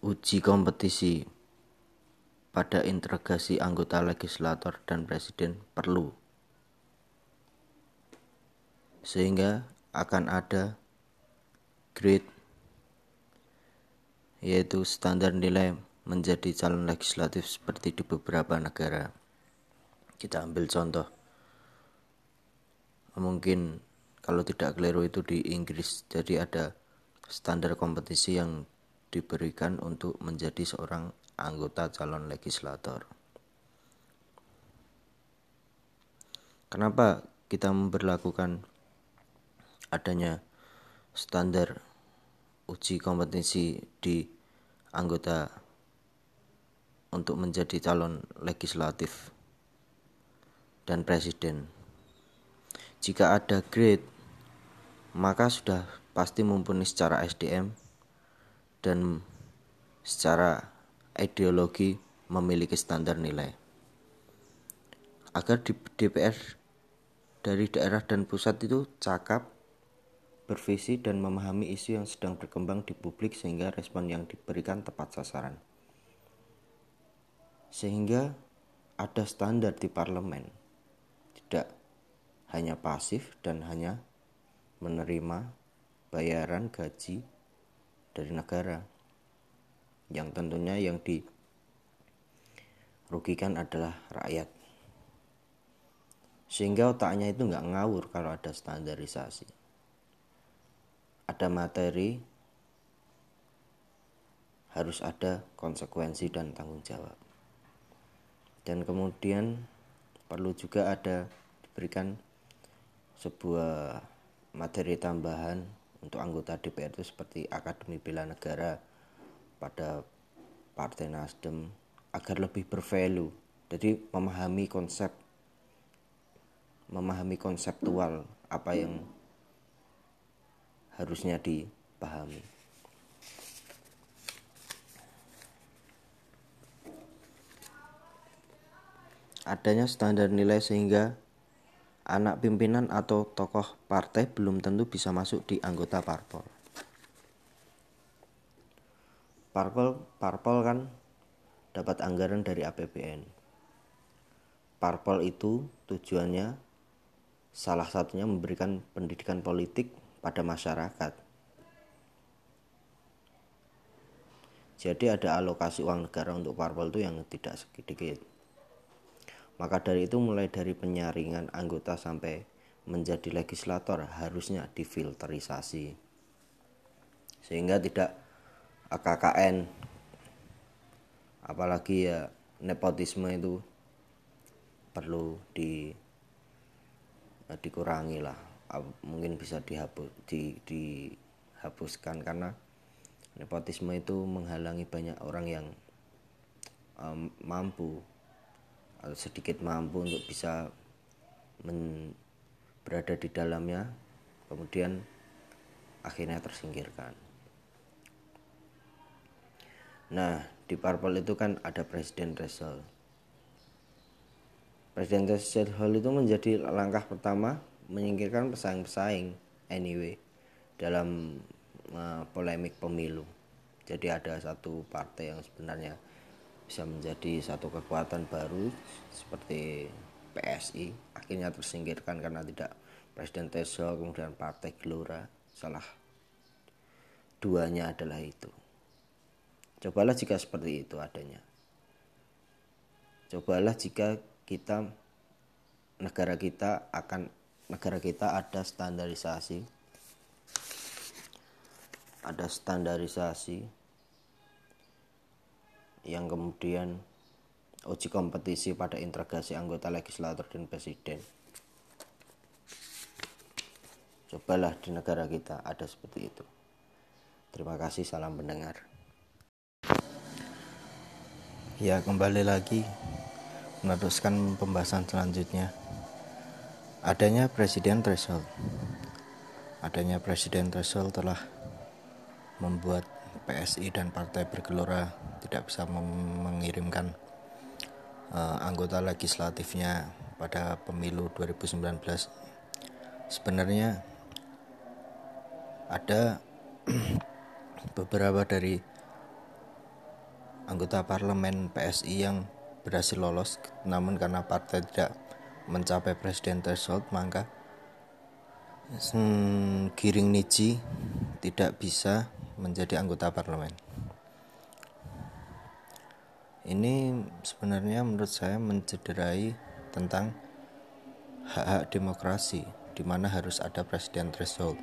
uji kompetisi pada integrasi anggota legislator dan presiden perlu. Sehingga akan ada grade yaitu standar nilai menjadi calon legislatif seperti di beberapa negara. Kita ambil contoh. Mungkin kalau tidak keliru itu di Inggris. Jadi ada standar kompetisi yang diberikan untuk menjadi seorang anggota calon legislator. Kenapa kita memperlakukan adanya standar uji kompetisi di anggota untuk menjadi calon legislatif dan presiden. Jika ada grade, maka sudah pasti mumpuni secara SDM dan secara ideologi memiliki standar nilai. Agar DPR dari daerah dan pusat itu cakap bervisi dan memahami isu yang sedang berkembang di publik sehingga respon yang diberikan tepat sasaran. Sehingga ada standar di parlemen, tidak hanya pasif dan hanya menerima bayaran gaji dari negara. Yang tentunya yang dirugikan adalah rakyat. Sehingga otaknya itu nggak ngawur kalau ada standarisasi. Ada materi harus ada konsekuensi dan tanggung jawab. Dan kemudian perlu juga ada diberikan sebuah materi tambahan untuk anggota DPR itu seperti Akademi Bela Negara pada Partai Nasdem agar lebih bervalue jadi memahami konsep memahami konseptual apa yang harusnya dipahami. Adanya standar nilai sehingga anak pimpinan atau tokoh partai belum tentu bisa masuk di anggota parpol. Parpol, parpol kan dapat anggaran dari APBN. Parpol itu tujuannya salah satunya memberikan pendidikan politik pada masyarakat. Jadi ada alokasi uang negara untuk parpol itu yang tidak sedikit. Maka dari itu mulai dari penyaringan anggota sampai menjadi legislator harusnya difilterisasi. Sehingga tidak KKN apalagi ya nepotisme itu perlu di dikurangi lah mungkin bisa dihapus di, dihapuskan karena nepotisme itu menghalangi banyak orang yang um, mampu sedikit mampu untuk bisa men, berada di dalamnya kemudian akhirnya tersingkirkan nah di parpol itu kan ada presiden threshold presiden threshold itu menjadi langkah pertama menyingkirkan pesaing-pesaing anyway dalam uh, polemik pemilu. Jadi ada satu partai yang sebenarnya bisa menjadi satu kekuatan baru seperti PSI akhirnya tersingkirkan karena tidak Presiden Teso kemudian Partai Gelora salah duanya adalah itu. Cobalah jika seperti itu adanya. Cobalah jika kita negara kita akan negara kita ada standarisasi ada standarisasi yang kemudian uji kompetisi pada integrasi anggota legislator dan presiden. Cobalah di negara kita ada seperti itu. Terima kasih salam pendengar. Ya kembali lagi meneruskan pembahasan selanjutnya. Adanya presiden threshold. Adanya presiden threshold telah membuat PSI dan partai bergelora tidak bisa mengirimkan uh, anggota legislatifnya pada pemilu 2019 sebenarnya ada beberapa dari anggota parlemen PSI yang berhasil lolos namun karena partai tidak mencapai presiden threshold maka hmm, Giring Niji tidak bisa menjadi anggota parlemen. Ini sebenarnya menurut saya mencederai tentang hak-hak demokrasi di mana harus ada presiden threshold.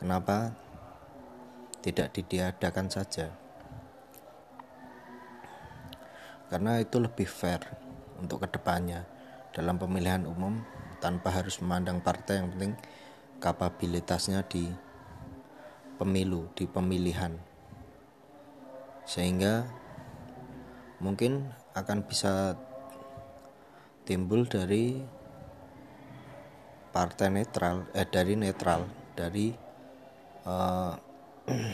Kenapa? Tidak didiadakan saja. Karena itu lebih fair untuk ke depannya. Dalam pemilihan umum tanpa harus memandang partai yang penting kapabilitasnya di pemilu di pemilihan. Sehingga mungkin akan bisa timbul dari partai netral eh dari netral dari uh,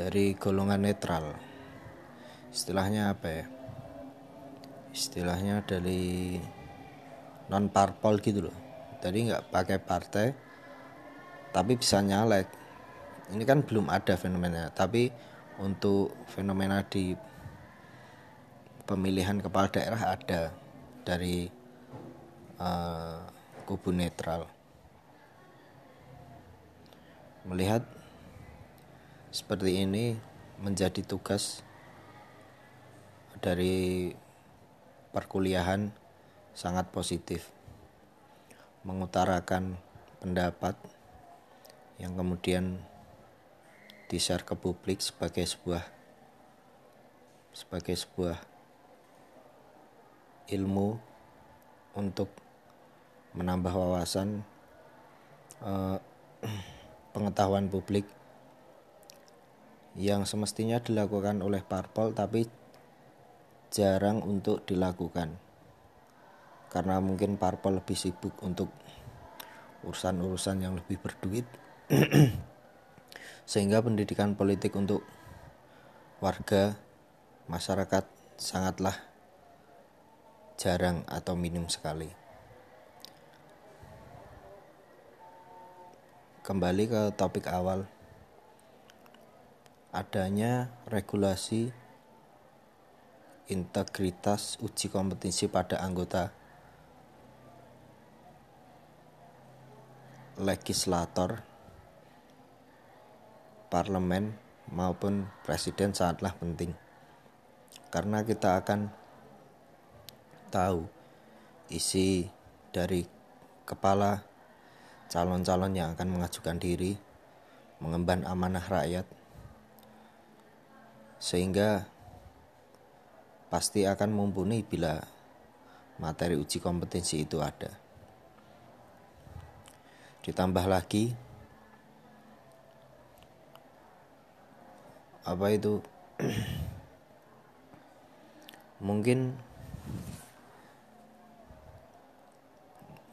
dari golongan netral. Istilahnya apa ya? Istilahnya dari non parpol gitu loh. Tadi nggak pakai partai tapi bisa nyalek. Ini kan belum ada fenomena tapi untuk fenomena di pemilihan kepala daerah ada dari uh, kubu netral. Melihat seperti ini menjadi tugas dari perkuliahan sangat positif. Mengutarakan pendapat yang kemudian di-share ke publik sebagai sebuah sebagai sebuah ilmu untuk menambah wawasan eh, pengetahuan publik yang semestinya dilakukan oleh parpol tapi jarang untuk dilakukan. Karena mungkin parpol lebih sibuk untuk urusan-urusan yang lebih berduit sehingga pendidikan politik untuk warga masyarakat sangatlah jarang atau minim sekali. Kembali ke topik awal. Adanya regulasi integritas uji kompetensi pada anggota legislator parlemen maupun presiden sangatlah penting karena kita akan tahu isi dari kepala calon-calon yang akan mengajukan diri mengemban amanah rakyat sehingga pasti akan mumpuni bila materi uji kompetensi itu ada. Ditambah lagi apa itu? Mungkin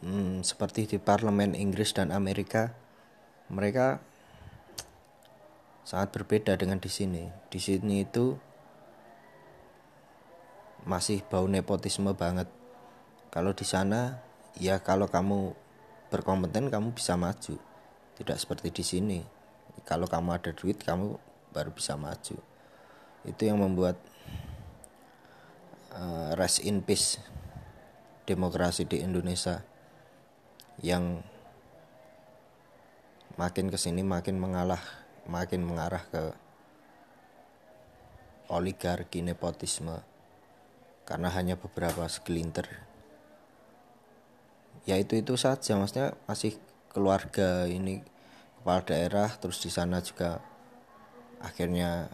hmm, seperti di parlemen Inggris dan Amerika mereka sangat berbeda dengan di sini. Di sini itu masih bau nepotisme banget. Kalau di sana ya kalau kamu berkompeten kamu bisa maju. Tidak seperti di sini. Kalau kamu ada duit kamu baru bisa maju. Itu yang membuat uh, rest in peace demokrasi di Indonesia yang makin ke sini makin mengalah makin mengarah ke oligarki nepotisme. Karena hanya beberapa segelintir. Ya itu itu saja maksudnya masih keluarga ini kepala daerah terus di sana juga akhirnya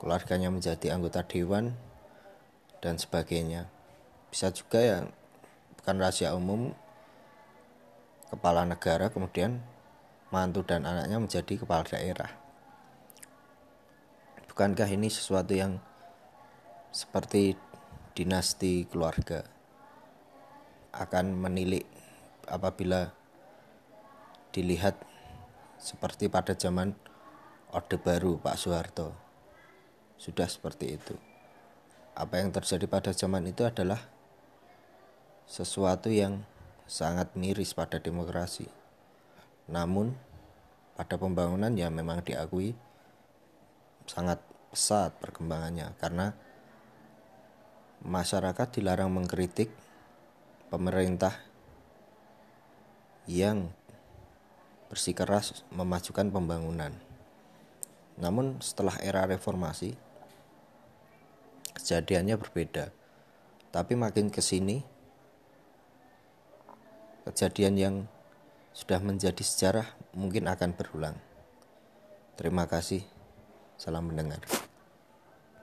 keluarganya menjadi anggota dewan dan sebagainya. Bisa juga ya bukan rahasia umum kepala negara kemudian mantu dan anaknya menjadi kepala daerah. Bukankah ini sesuatu yang seperti dinasti keluarga akan menilik apabila dilihat seperti pada zaman Orde Baru Pak Soeharto. Sudah seperti itu. Apa yang terjadi pada zaman itu adalah sesuatu yang sangat miris pada demokrasi. Namun pada pembangunan ya memang diakui sangat pesat perkembangannya karena masyarakat dilarang mengkritik pemerintah yang bersikeras memajukan pembangunan. Namun setelah era reformasi kejadiannya berbeda. Tapi makin ke sini kejadian yang sudah menjadi sejarah mungkin akan berulang. Terima kasih. Salam mendengar.